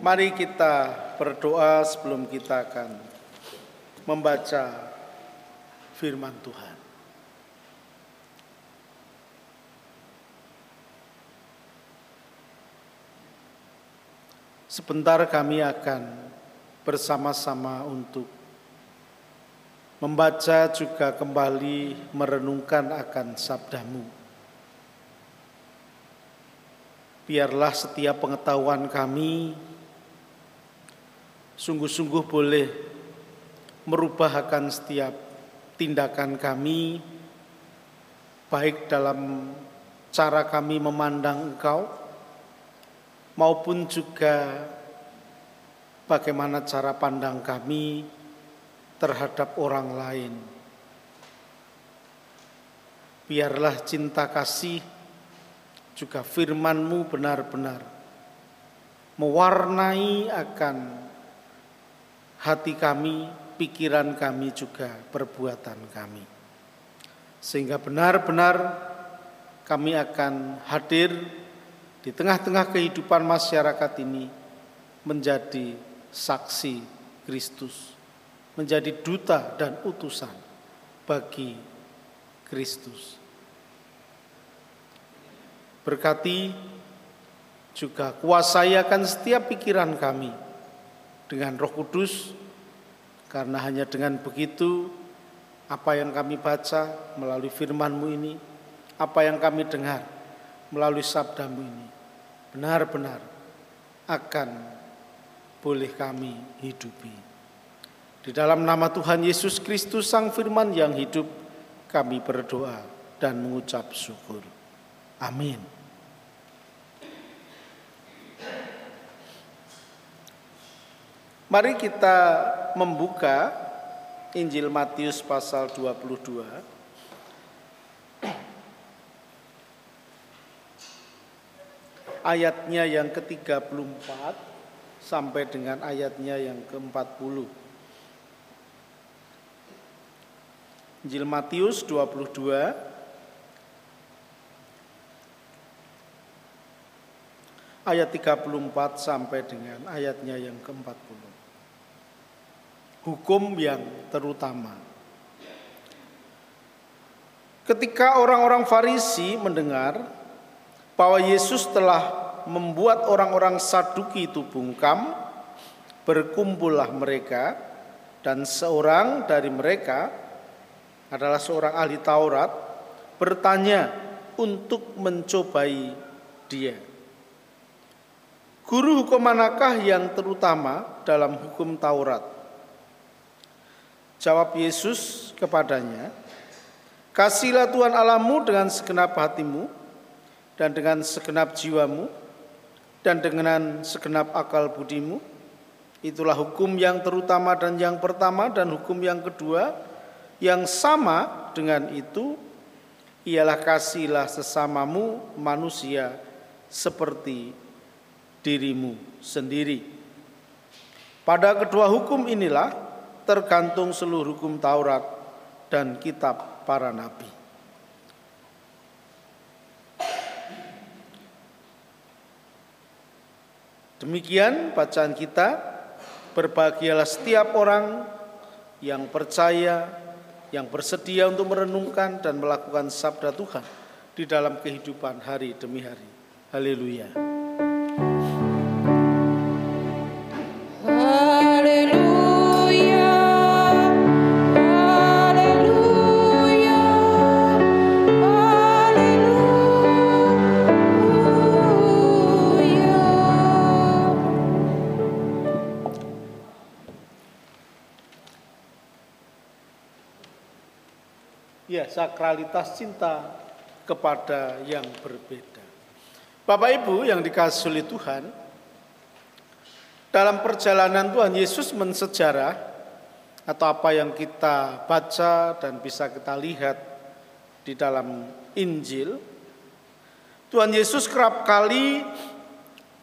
Mari kita berdoa sebelum kita akan membaca firman Tuhan. Sebentar kami akan bersama-sama untuk membaca juga kembali merenungkan akan sabdamu. Biarlah setiap pengetahuan kami sungguh-sungguh boleh merubah akan setiap tindakan kami, baik dalam cara kami memandang Engkau, maupun juga bagaimana cara pandang kami terhadap orang lain. Biarlah cinta kasih juga firman-Mu benar-benar mewarnai akan hati kami, pikiran kami juga perbuatan kami. Sehingga benar-benar kami akan hadir di tengah-tengah kehidupan masyarakat ini menjadi saksi Kristus, menjadi duta dan utusan bagi Kristus. Berkati juga kuasai akan setiap pikiran kami dengan Roh Kudus, karena hanya dengan begitu apa yang kami baca melalui firman-Mu ini, apa yang kami dengar melalui sabdamu ini, benar-benar akan boleh kami hidupi. Di dalam nama Tuhan Yesus Kristus Sang Firman yang hidup, kami berdoa dan mengucap syukur. Amin. Mari kita membuka Injil Matius pasal 22. Ayatnya yang ke-34 sampai dengan ayatnya yang ke-40. Injil Matius 22 ayat 34 sampai dengan ayatnya yang ke-40. Hukum yang terutama. Ketika orang-orang Farisi mendengar bahwa Yesus telah membuat orang-orang Saduki itu bungkam, berkumpullah mereka dan seorang dari mereka adalah seorang ahli Taurat bertanya untuk mencobai dia. Guru hukum manakah yang terutama dalam hukum Taurat? Jawab Yesus kepadanya, Kasihlah Tuhan Allahmu dengan segenap hatimu dan dengan segenap jiwamu dan dengan segenap akal budimu. Itulah hukum yang terutama dan yang pertama dan hukum yang kedua yang sama dengan itu ialah kasihlah sesamamu manusia seperti dirimu sendiri. Pada kedua hukum inilah tergantung seluruh hukum Taurat dan kitab para nabi. Demikian bacaan kita. Berbahagialah setiap orang yang percaya, yang bersedia untuk merenungkan dan melakukan sabda Tuhan di dalam kehidupan hari demi hari. Haleluya. Sakralitas cinta kepada yang berbeda. Bapak Ibu yang dikasih oleh Tuhan, dalam perjalanan Tuhan Yesus mensejarah atau apa yang kita baca dan bisa kita lihat di dalam Injil, Tuhan Yesus kerap kali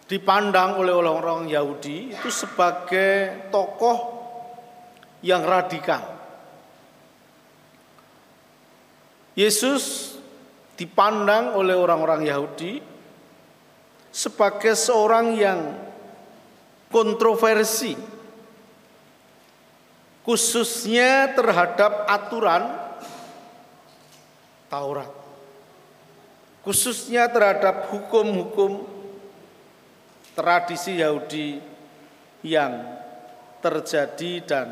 dipandang oleh orang-orang Yahudi itu sebagai tokoh yang radikal Yesus dipandang oleh orang-orang Yahudi sebagai seorang yang kontroversi khususnya terhadap aturan Taurat. Khususnya terhadap hukum-hukum tradisi Yahudi yang terjadi dan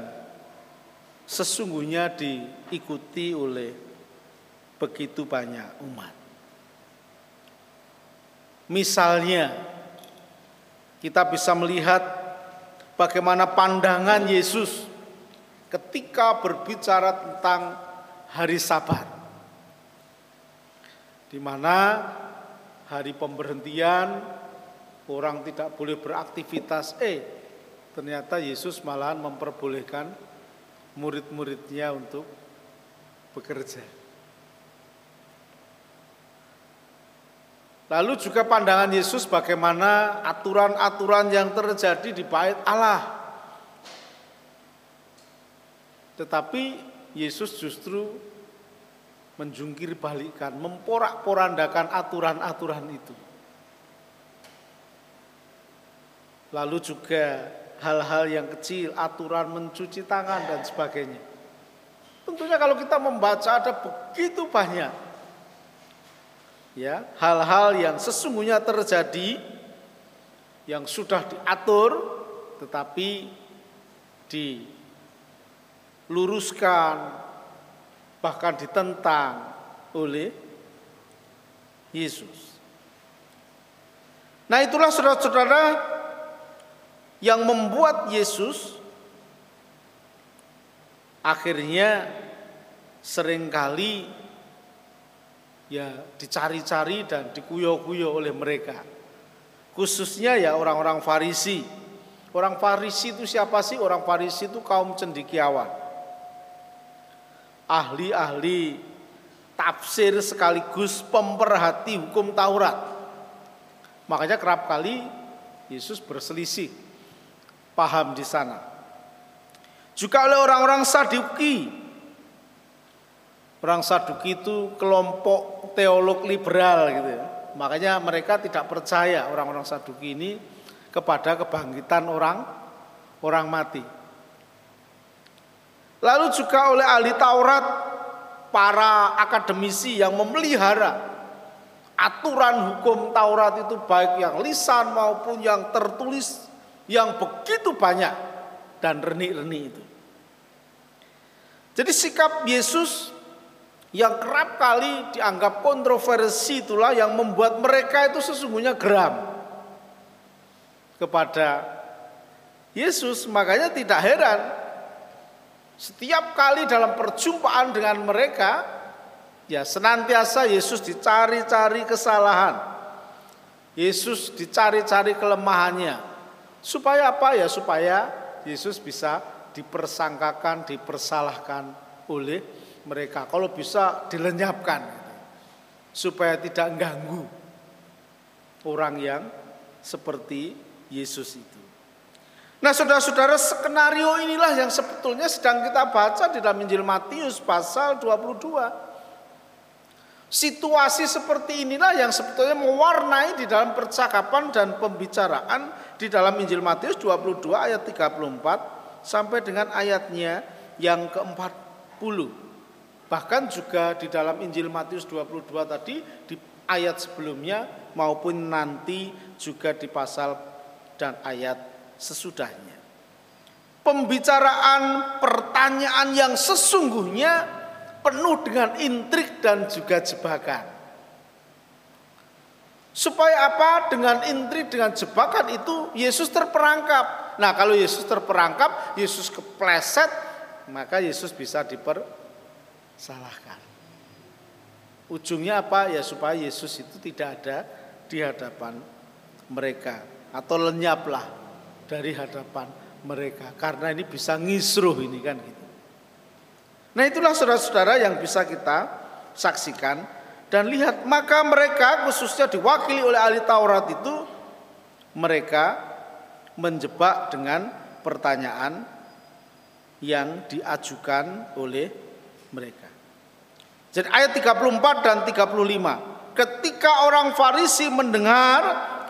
sesungguhnya diikuti oleh begitu banyak umat. Misalnya, kita bisa melihat bagaimana pandangan Yesus ketika berbicara tentang hari Sabat, di mana hari pemberhentian orang tidak boleh beraktivitas. Eh, ternyata Yesus malahan memperbolehkan murid-muridnya untuk bekerja. Lalu juga pandangan Yesus bagaimana aturan-aturan yang terjadi di bait Allah tetapi Yesus justru menjungkir balikan, memporak-porandakan aturan-aturan itu. Lalu juga hal-hal yang kecil, aturan mencuci tangan dan sebagainya. Tentunya kalau kita membaca ada begitu banyak ya hal-hal yang sesungguhnya terjadi yang sudah diatur tetapi di luruskan, bahkan ditentang oleh Yesus. Nah itulah saudara-saudara yang membuat Yesus akhirnya sering kali ya dicari-cari dan dikuyo-kuyo oleh mereka. Khususnya ya orang-orang Farisi. Orang Farisi itu siapa sih? Orang Farisi itu kaum cendikiawan ahli-ahli tafsir sekaligus pemerhati hukum Taurat. Makanya kerap kali Yesus berselisih paham di sana. Juga oleh orang-orang Saduki. Orang Saduki itu kelompok teolog liberal gitu ya. Makanya mereka tidak percaya orang-orang Saduki ini kepada kebangkitan orang orang mati. Lalu juga oleh ahli Taurat, para akademisi yang memelihara aturan hukum Taurat itu baik yang lisan maupun yang tertulis yang begitu banyak dan renik-renik itu. Jadi sikap Yesus yang kerap kali dianggap kontroversi itulah yang membuat mereka itu sesungguhnya geram kepada Yesus. Makanya tidak heran setiap kali dalam perjumpaan dengan mereka, ya senantiasa Yesus dicari-cari kesalahan. Yesus dicari-cari kelemahannya. Supaya apa ya? Supaya Yesus bisa dipersangkakan, dipersalahkan oleh mereka. Kalau bisa dilenyapkan. Supaya tidak ganggu orang yang seperti Yesus itu. Nah saudara-saudara skenario inilah yang sebetulnya sedang kita baca di dalam Injil Matius pasal 22. Situasi seperti inilah yang sebetulnya mewarnai di dalam percakapan dan pembicaraan di dalam Injil Matius 22 ayat 34 sampai dengan ayatnya yang ke-40. Bahkan juga di dalam Injil Matius 22 tadi di ayat sebelumnya maupun nanti juga di pasal dan ayat sesudahnya. Pembicaraan pertanyaan yang sesungguhnya penuh dengan intrik dan juga jebakan. Supaya apa? Dengan intrik, dengan jebakan itu Yesus terperangkap. Nah kalau Yesus terperangkap, Yesus kepleset, maka Yesus bisa dipersalahkan. Ujungnya apa? Ya supaya Yesus itu tidak ada di hadapan mereka. Atau lenyaplah dari hadapan mereka karena ini bisa ngisruh ini kan gitu. Nah itulah saudara-saudara yang bisa kita saksikan dan lihat maka mereka khususnya diwakili oleh ahli Taurat itu mereka menjebak dengan pertanyaan yang diajukan oleh mereka. Jadi ayat 34 dan 35. Ketika orang Farisi mendengar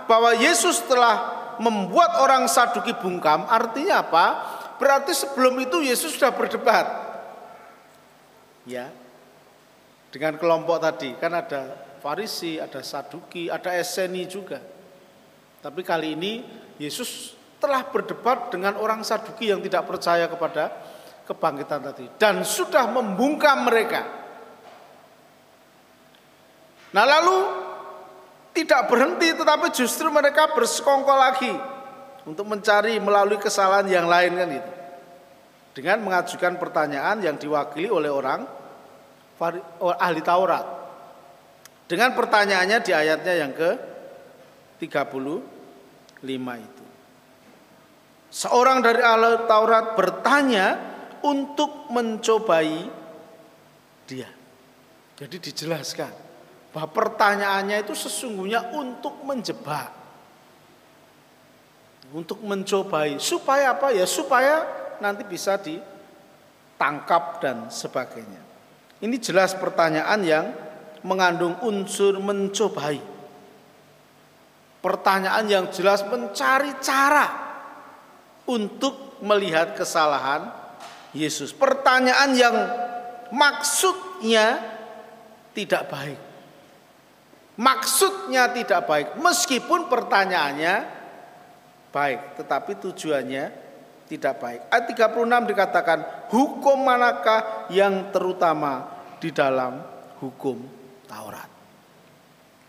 bahwa Yesus telah membuat orang Saduki bungkam, artinya apa? Berarti sebelum itu Yesus sudah berdebat. Ya. Dengan kelompok tadi, kan ada Farisi, ada Saduki, ada Eseni juga. Tapi kali ini Yesus telah berdebat dengan orang Saduki yang tidak percaya kepada kebangkitan tadi dan sudah membungkam mereka. Nah, lalu tidak berhenti tetapi justru mereka bersekongkol lagi untuk mencari melalui kesalahan yang lain kan itu. Dengan mengajukan pertanyaan yang diwakili oleh orang ahli Taurat. Dengan pertanyaannya di ayatnya yang ke 35 itu. Seorang dari ahli Taurat bertanya untuk mencobai dia. Jadi dijelaskan bahwa pertanyaannya itu sesungguhnya untuk menjebak. Untuk mencobai supaya apa ya? Supaya nanti bisa ditangkap dan sebagainya. Ini jelas pertanyaan yang mengandung unsur mencobai. Pertanyaan yang jelas mencari cara untuk melihat kesalahan Yesus. Pertanyaan yang maksudnya tidak baik. Maksudnya tidak baik, meskipun pertanyaannya baik, tetapi tujuannya tidak baik. Ayat 36 dikatakan, hukum manakah yang terutama di dalam hukum Taurat?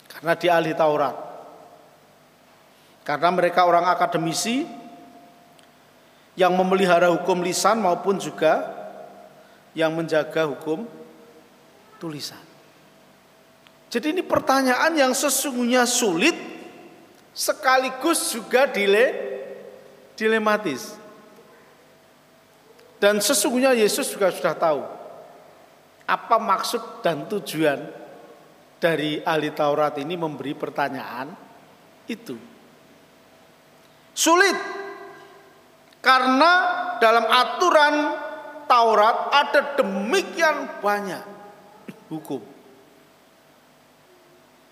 Karena di ahli Taurat. Karena mereka orang akademisi, yang memelihara hukum lisan maupun juga yang menjaga hukum tulisan. Jadi ini pertanyaan yang sesungguhnya sulit sekaligus juga dile, dilematis. Dan sesungguhnya Yesus juga sudah tahu apa maksud dan tujuan dari ahli Taurat ini memberi pertanyaan itu. Sulit karena dalam aturan Taurat ada demikian banyak hukum.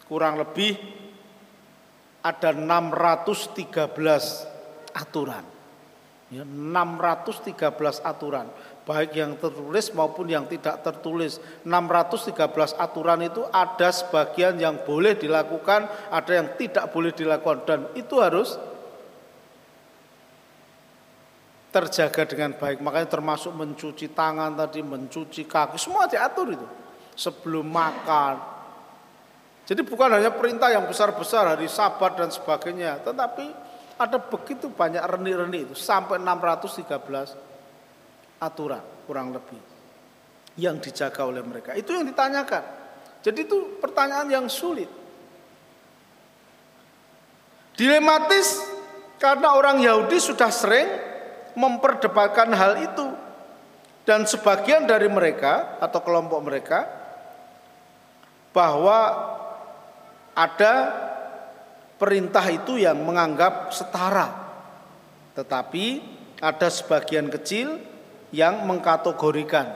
Kurang lebih ada 613 aturan. Ya, 613 aturan, baik yang tertulis maupun yang tidak tertulis. 613 aturan itu ada sebagian yang boleh dilakukan, ada yang tidak boleh dilakukan dan itu harus terjaga dengan baik. Makanya termasuk mencuci tangan tadi, mencuci kaki, semua diatur itu. Sebelum makan. Jadi bukan hanya perintah yang besar-besar hari sabat dan sebagainya, tetapi ada begitu banyak reni-reni itu sampai 613 aturan kurang lebih yang dijaga oleh mereka. Itu yang ditanyakan. Jadi itu pertanyaan yang sulit. Dilematis karena orang Yahudi sudah sering memperdebatkan hal itu. Dan sebagian dari mereka atau kelompok mereka bahwa ada perintah itu yang menganggap setara. Tetapi ada sebagian kecil yang mengkategorikan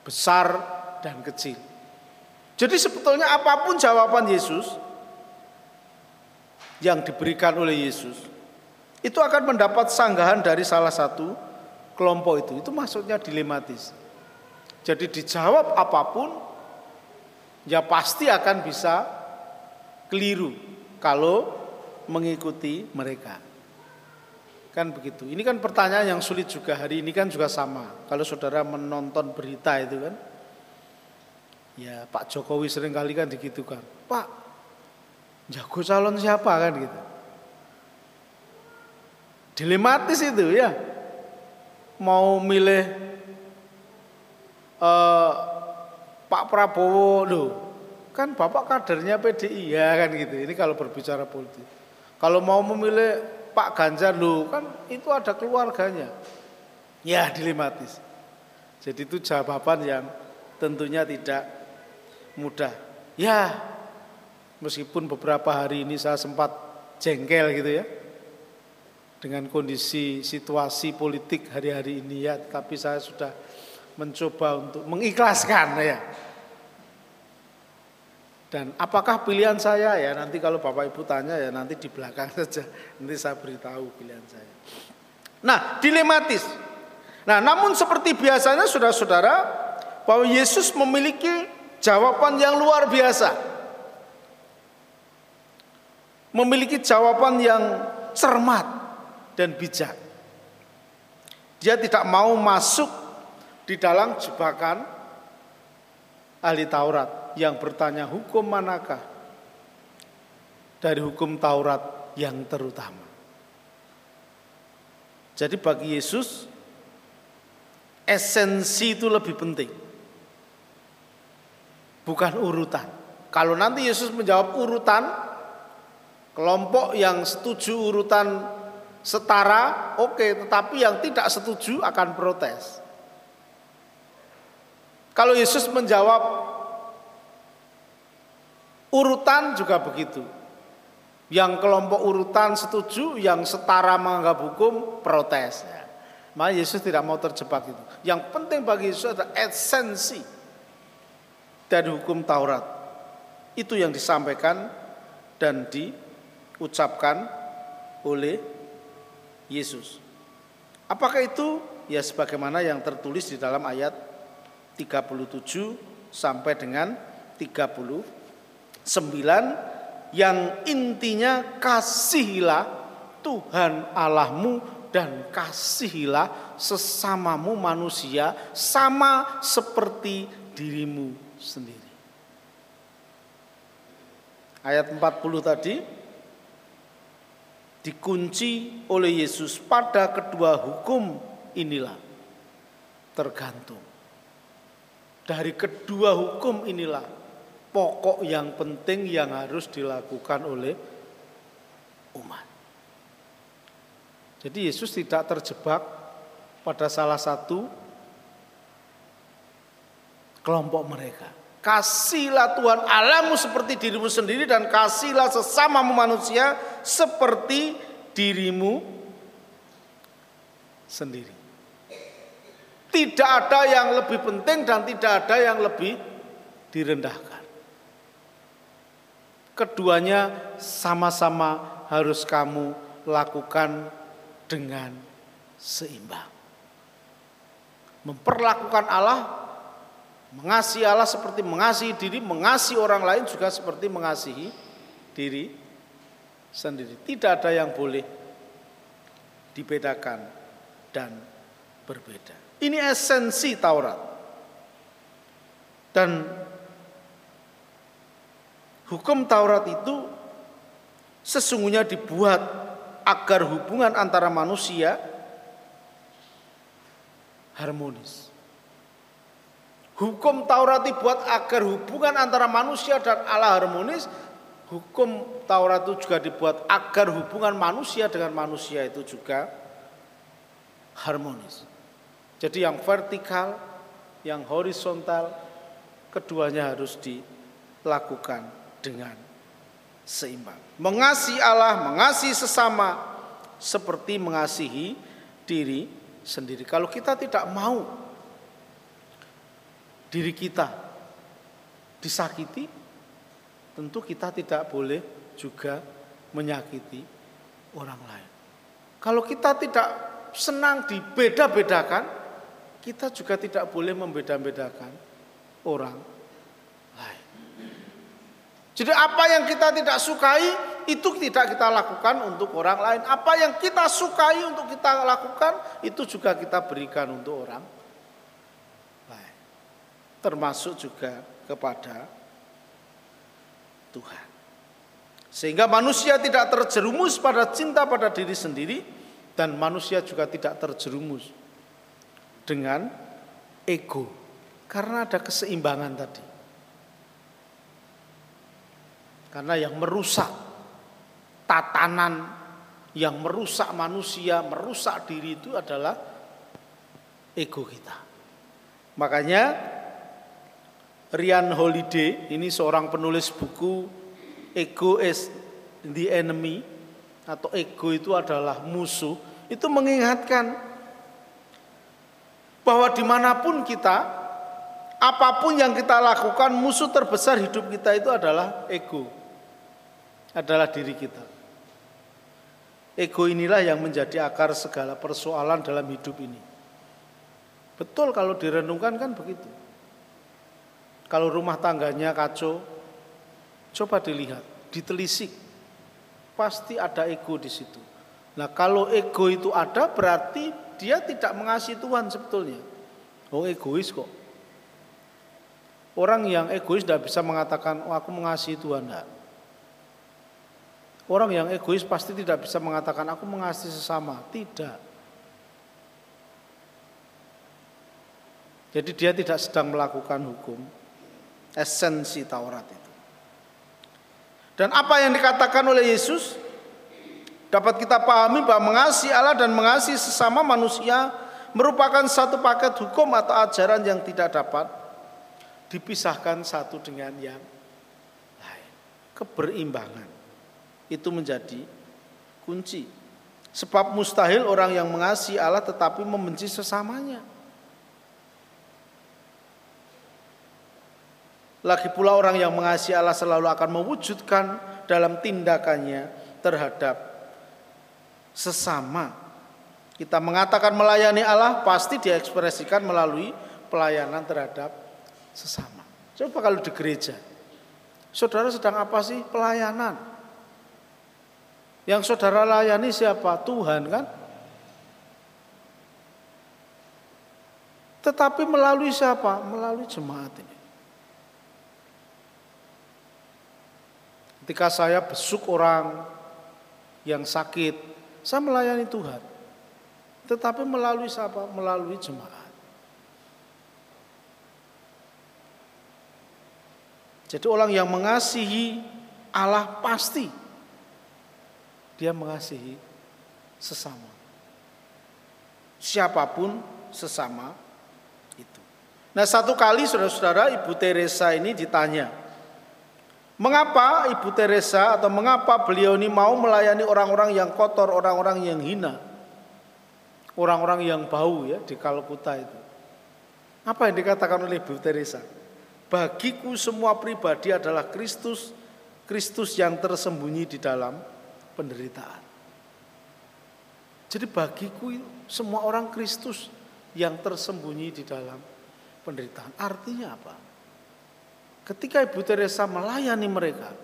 besar dan kecil. Jadi sebetulnya apa pun jawaban Yesus yang diberikan oleh Yesus itu akan mendapat sanggahan dari salah satu kelompok itu. Itu maksudnya dilematis. Jadi dijawab apa pun, ya pasti akan bisa keliru kalau mengikuti mereka. Kan begitu. Ini kan pertanyaan yang sulit juga hari ini kan juga sama. Kalau saudara menonton berita itu kan, ya Pak Jokowi sering kali kan digitukan. Pak, jago calon siapa kan gitu. Dilematis itu ya. Mau milih uh, Pak Prabowo loh. Kan Bapak kadernya PDI ya kan gitu. Ini kalau berbicara politik. Kalau mau memilih Pak Ganjar loh kan itu ada keluarganya. Ya dilematis. Jadi itu jawaban yang tentunya tidak mudah. Ya meskipun beberapa hari ini saya sempat jengkel gitu ya dengan kondisi situasi politik hari-hari ini ya, tapi saya sudah mencoba untuk mengikhlaskan ya. Dan apakah pilihan saya ya nanti kalau Bapak Ibu tanya ya nanti di belakang saja nanti saya beritahu pilihan saya. Nah, dilematis. Nah, namun seperti biasanya saudara-saudara bahwa Yesus memiliki jawaban yang luar biasa. Memiliki jawaban yang cermat dan bijak. Dia tidak mau masuk di dalam jebakan ahli Taurat yang bertanya hukum manakah dari hukum Taurat yang terutama. Jadi bagi Yesus esensi itu lebih penting. Bukan urutan. Kalau nanti Yesus menjawab urutan, kelompok yang setuju urutan setara, oke, okay, tetapi yang tidak setuju akan protes. Kalau Yesus menjawab urutan juga begitu. Yang kelompok urutan setuju, yang setara menganggap hukum protes. Ya. Maka Yesus tidak mau terjebak itu. Yang penting bagi Yesus adalah esensi dari hukum Taurat. Itu yang disampaikan dan diucapkan oleh Yesus. Apakah itu? Ya sebagaimana yang tertulis di dalam ayat 37 sampai dengan 39 yang intinya kasihilah Tuhan Allahmu dan kasihilah sesamamu manusia sama seperti dirimu sendiri. Ayat 40 tadi dikunci oleh Yesus pada kedua hukum inilah tergantung dari kedua hukum inilah pokok yang penting yang harus dilakukan oleh umat. Jadi Yesus tidak terjebak pada salah satu kelompok mereka. Kasihlah Tuhan Allahmu seperti dirimu sendiri dan kasihlah sesamamu manusia seperti dirimu sendiri. Tidak ada yang lebih penting dan tidak ada yang lebih direndahkan. Keduanya sama-sama harus kamu lakukan dengan seimbang. Memperlakukan Allah, mengasihi Allah seperti mengasihi diri, mengasihi orang lain juga seperti mengasihi diri sendiri. Tidak ada yang boleh dibedakan dan berbeda. Ini esensi Taurat. Dan hukum Taurat itu sesungguhnya dibuat agar hubungan antara manusia harmonis. Hukum Taurat dibuat agar hubungan antara manusia dan Allah harmonis. Hukum Taurat itu juga dibuat agar hubungan manusia dengan manusia itu juga harmonis. Jadi yang vertikal, yang horizontal, keduanya harus dilakukan dengan seimbang. Mengasihi Allah, mengasihi sesama, seperti mengasihi diri sendiri. Kalau kita tidak mau diri kita disakiti, tentu kita tidak boleh juga menyakiti orang lain. Kalau kita tidak senang dibeda-bedakan, kita juga tidak boleh membeda-bedakan orang lain. Jadi apa yang kita tidak sukai itu tidak kita lakukan untuk orang lain. Apa yang kita sukai untuk kita lakukan itu juga kita berikan untuk orang lain. Termasuk juga kepada Tuhan. Sehingga manusia tidak terjerumus pada cinta pada diri sendiri dan manusia juga tidak terjerumus dengan ego. Karena ada keseimbangan tadi. Karena yang merusak tatanan, yang merusak manusia, merusak diri itu adalah ego kita. Makanya Rian Holiday ini seorang penulis buku Ego is the enemy atau ego itu adalah musuh itu mengingatkan bahwa di mana pun kita apa pun yang kita lakukan, musuh terbesar hidup kita itu adalah ego. Adalah diri kita. Ego inilah yang menjadi akar segala persoalan dalam hidup ini. Betul kalau direnungkan kan begitu. Kalau rumah tangganya kacau, coba dilihat, ditelisik. Pasti ada ego di situ. Nah, kalau ego itu ada berarti dia tidak mengasihi Tuhan sebetulnya. Oh, egois kok. Orang yang egois tidak bisa mengatakan, oh, aku mengasihi Tuhan. Tidak. Orang yang egois pasti tidak bisa mengatakan, aku mengasihi sesama. Tidak. Jadi dia tidak sedang melakukan hukum. Esensi Taurat itu. Dan apa yang dikatakan oleh Yesus dapat kita pahami bahwa mengasihi Allah dan mengasihi sesama manusia merupakan satu paket hukum atau ajaran yang tidak dapat dipisahkan satu dengan yang lain. Keberimbangan itu menjadi kunci. Sebab mustahil orang yang mengasihi Allah tetapi membenci sesamanya. Lagi pula orang yang mengasihi Allah selalu akan mewujudkan dalam tindakannya terhadap sesama. Kita mengatakan melayani Allah pasti diekspresikan melalui pelayanan terhadap sesama. Coba kalau di gereja, saudara sedang apa sih? Pelayanan. Yang saudara layani siapa? Tuhan kan? Tetapi melalui siapa? Melalui jemaat ini. Ketika saya besuk orang yang sakit, saya melayani Tuhan. Tetapi melalui siapa? Melalui jemaat. Jadi orang yang mengasihi Allah pasti dia mengasihi sesama. Siapa pun sesama itu. Nah satu kali saudara-saudara Ibu Teresa ini ditanya. Mengapa Ibu Teresa atau mengapa beliau ini mau melayani orang-orang yang kotor, orang-orang yang hina. Orang-orang yang bau ya di Kalkuta itu. Apa yang dikatakan oleh Ibu Teresa? Bagiku semua pribadi adalah Kristus, Kristus yang tersembunyi di dalam penderitaan. Jadi bagiku semua orang Kristus yang tersembunyi di dalam penderitaan. Artinya apa? Ketika Ibu Teresa melayani mereka,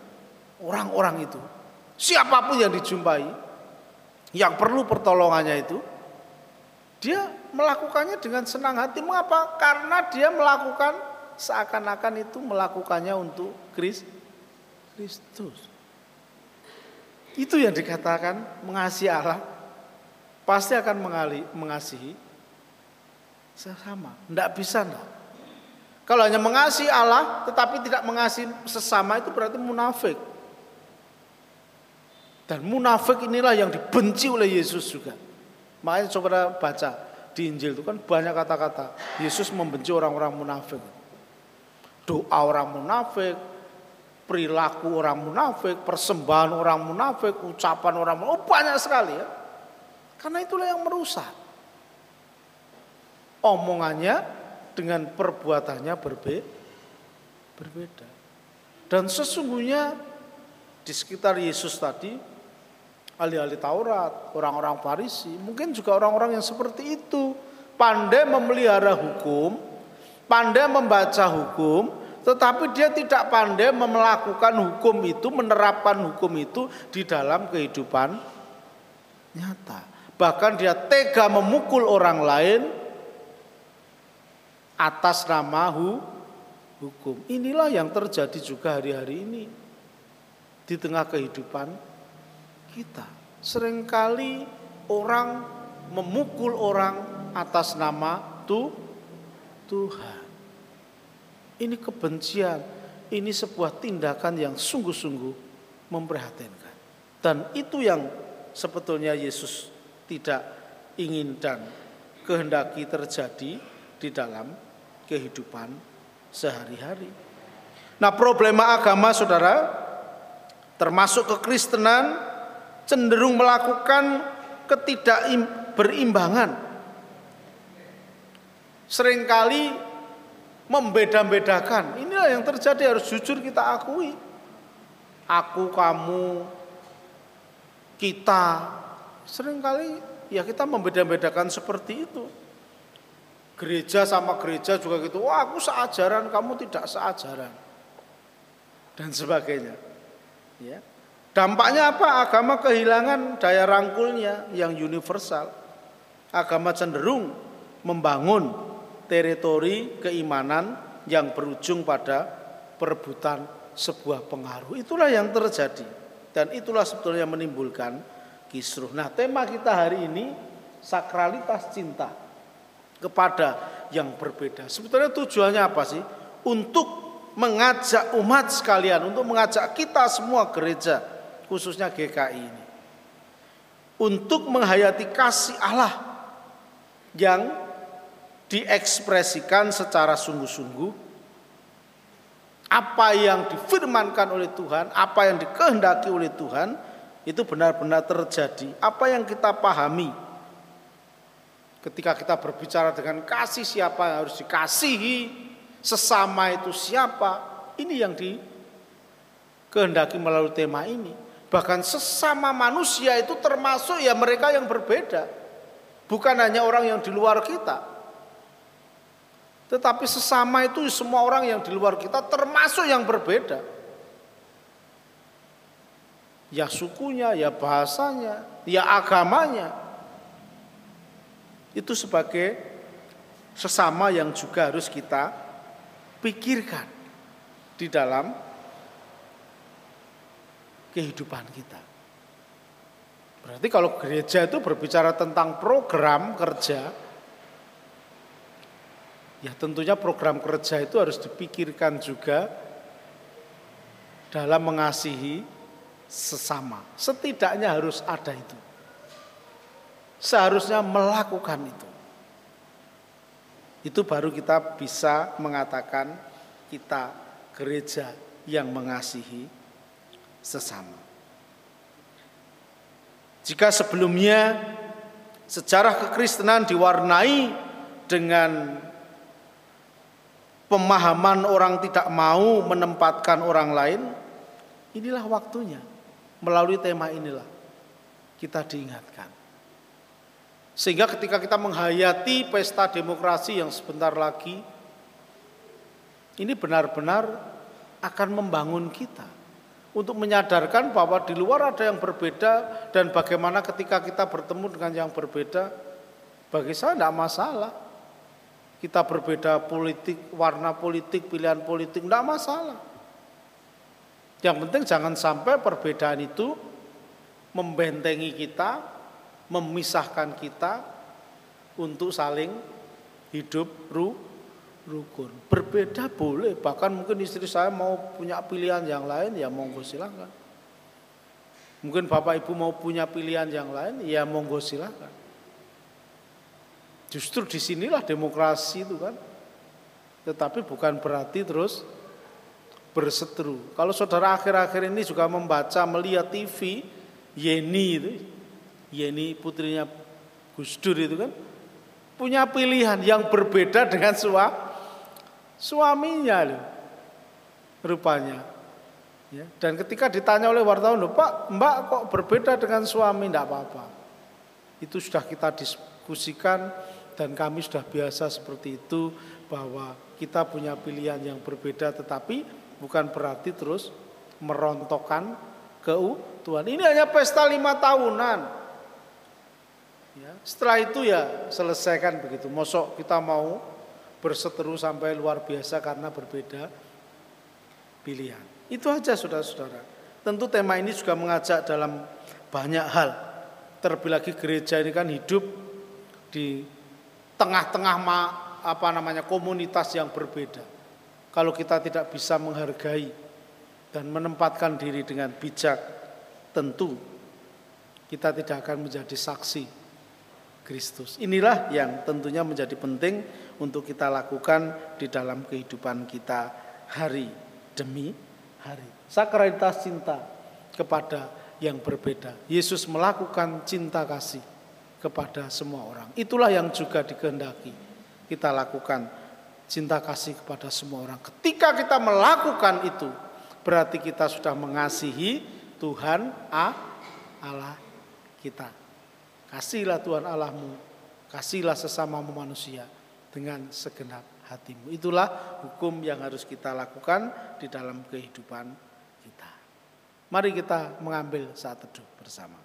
orang-orang itu, siapa pun yang dijumpai, yang perlu pertolongannya itu, dia melakukannya dengan senang hati. Mengapa? Karena dia melakukan seakan-akan itu melakukannya untuk Kristus. Itu yang dikatakan mengasihi Allah pasti akan mengali, mengasihi sesama. Tidak bisa enggak. Kalau hanya mengasihi Allah tetapi tidak mengasihi sesama itu berarti munafik. Dan munafik inilah yang dibenci oleh Yesus juga. Makanya coba baca di Injil itu kan banyak kata-kata Yesus membenci orang-orang munafik doa orang munafik, perilaku orang munafik, persembahan orang munafik, ucapan orang munafik, oh banyak sekali ya. Karena itulah yang merusak. Omongannya dengan perbuatannya berbe berbeda. Dan sesungguhnya di sekitar Yesus tadi, ahli-ahli Taurat, orang-orang Farisi, mungkin juga orang-orang yang seperti itu, pandai memelihara hukum, pandai membaca hukum, tetapi dia tidak pandai melakukan hukum itu, menerapkan hukum itu di dalam kehidupan nyata. Bahkan dia tega memukul orang lain atas nama hukum. Inilah yang terjadi juga hari-hari ini di tengah kehidupan kita. Seringkali orang memukul orang atas nama Tuhan. Ini kebencian, ini sebuah tindakan yang sungguh-sungguh memprihatinkan. Dan itu yang sebetulnya Yesus tidak ingin dan kehendaki terjadi di dalam kehidupan sehari-hari. Nah, problema agama Saudara termasuk kekristenan cenderung melakukan ketidakberimbangan. Seringkali membeda-bedakan. Inilah yang terjadi harus jujur kita akui. Aku, kamu, kita sering kali ya kita membeda-bedakan seperti itu. Gereja sama gereja juga gitu. Wah, aku seajaran, kamu tidak seajaran. Dan sebagainya. Ya. Dampaknya apa? Agama kehilangan daya rangkulnya yang universal. Agama cenderung membangun teritori keimanan yang berujung pada perebutan sebuah pengaruh. Itulah yang terjadi dan itulah sebetulnya menimbulkan kisruh. Nah, tema kita hari ini sakralitas cinta kepada yang berbeda. Sebetulnya tujuannya apa sih? Untuk mengajak umat sekalian, untuk mengajak kita semua gereja khususnya GKI ini untuk menghayati kasih Allah yang diekspresikan secara sungguh-sungguh apa yang difirmankan oleh Tuhan, apa yang dikehendaki oleh Tuhan itu benar-benar terjadi. Apa yang kita pahami ketika kita berbicara dengan kasih siapa yang harus dikasihi, sesama itu siapa, ini yang dikehendaki melalui tema ini. Bahkan sesama manusia itu termasuk ya mereka yang berbeda. Bukan hanya orang yang di luar kita. Tetapi sesama itu semua orang yang di luar kita termasuk yang berbeda. Ya sukunya, ya bahasanya, ya agamanya. Itu sebagai sesama yang juga harus kita pikirkan di dalam kehidupan kita. Berarti kalau gereja itu berbicara tentang program kerja, ya tentunya program kerja itu harus dipikirkan juga dalam mengasihi sesama. Setidaknya harus ada itu. Seharusnya melakukan itu. Itu baru kita bisa mengatakan kita gereja yang mengasihi sesama. Jika sebelumnya sejarah kekristenan diwarnai dengan pemahaman orang tidak mau menempatkan orang lain, inilah waktunya. Melalui tema inilah kita diingatkan. Sehingga ketika kita menghayati pesta demokrasi yang sebentar lagi, ini benar-benar akan membangun kita untuk menyadarkan bahwa di luar ada yang berbeda dan bagaimana ketika kita bertemu dengan yang berbeda bagi saya tidak masalah. Kita berbeda politik warna politik pilihan politik tidak masalah. Yang penting jangan sampai perbedaan itu membentengi kita memisahkan kita untuk saling hidup ru rukun. Berbeda boleh, bahkan mungkin istri saya mau punya pilihan yang lain ya monggo silakan. Mungkin bapak ibu mau punya pilihan yang lain ya monggo silakan. Justru di sinilah demokrasi itu kan. Tetapi bukan berarti terus berseteru. Kalau saudara akhir-akhir ini juga membaca, melihat TV, Yeni itu, Yeni putrinya Gus Dur itu kan, punya pilihan yang berbeda dengan suami suaminya loh, rupanya. Ya, dan ketika ditanya oleh wartawan, loh, Pak, Mbak kok berbeda dengan suami? Tidak apa-apa. Itu sudah kita diskusikan dan kami sudah biasa seperti itu bahwa kita punya pilihan yang berbeda tetapi bukan berarti terus merontokkan keutuhan. Ini hanya pesta lima tahunan. Ya, setelah itu ya selesaikan begitu. Mosok kita mau berseteru sampai luar biasa karena berbeda pilihan. Itu aja saudara-saudara. Tentu tema ini juga mengajak dalam banyak hal. Terlebih lagi gereja ini kan hidup di tengah-tengah apa namanya komunitas yang berbeda. Kalau kita tidak bisa menghargai dan menempatkan diri dengan bijak, tentu kita tidak akan menjadi saksi Kristus. Inilah yang tentunya menjadi penting untuk kita lakukan di dalam kehidupan kita hari demi hari. Sakralitas cinta kepada yang berbeda. Yesus melakukan cinta kasih kepada semua orang. Itulah yang juga dikehendaki kita lakukan cinta kasih kepada semua orang. Ketika kita melakukan itu, berarti kita sudah mengasihi Tuhan Allah kita. Kasihlah Tuhan Allahmu, kasihlah sesama manusia dengan segenap hatimu. Itulah hukum yang harus kita lakukan di dalam kehidupan kita. Mari kita mengambil saat teduh bersama.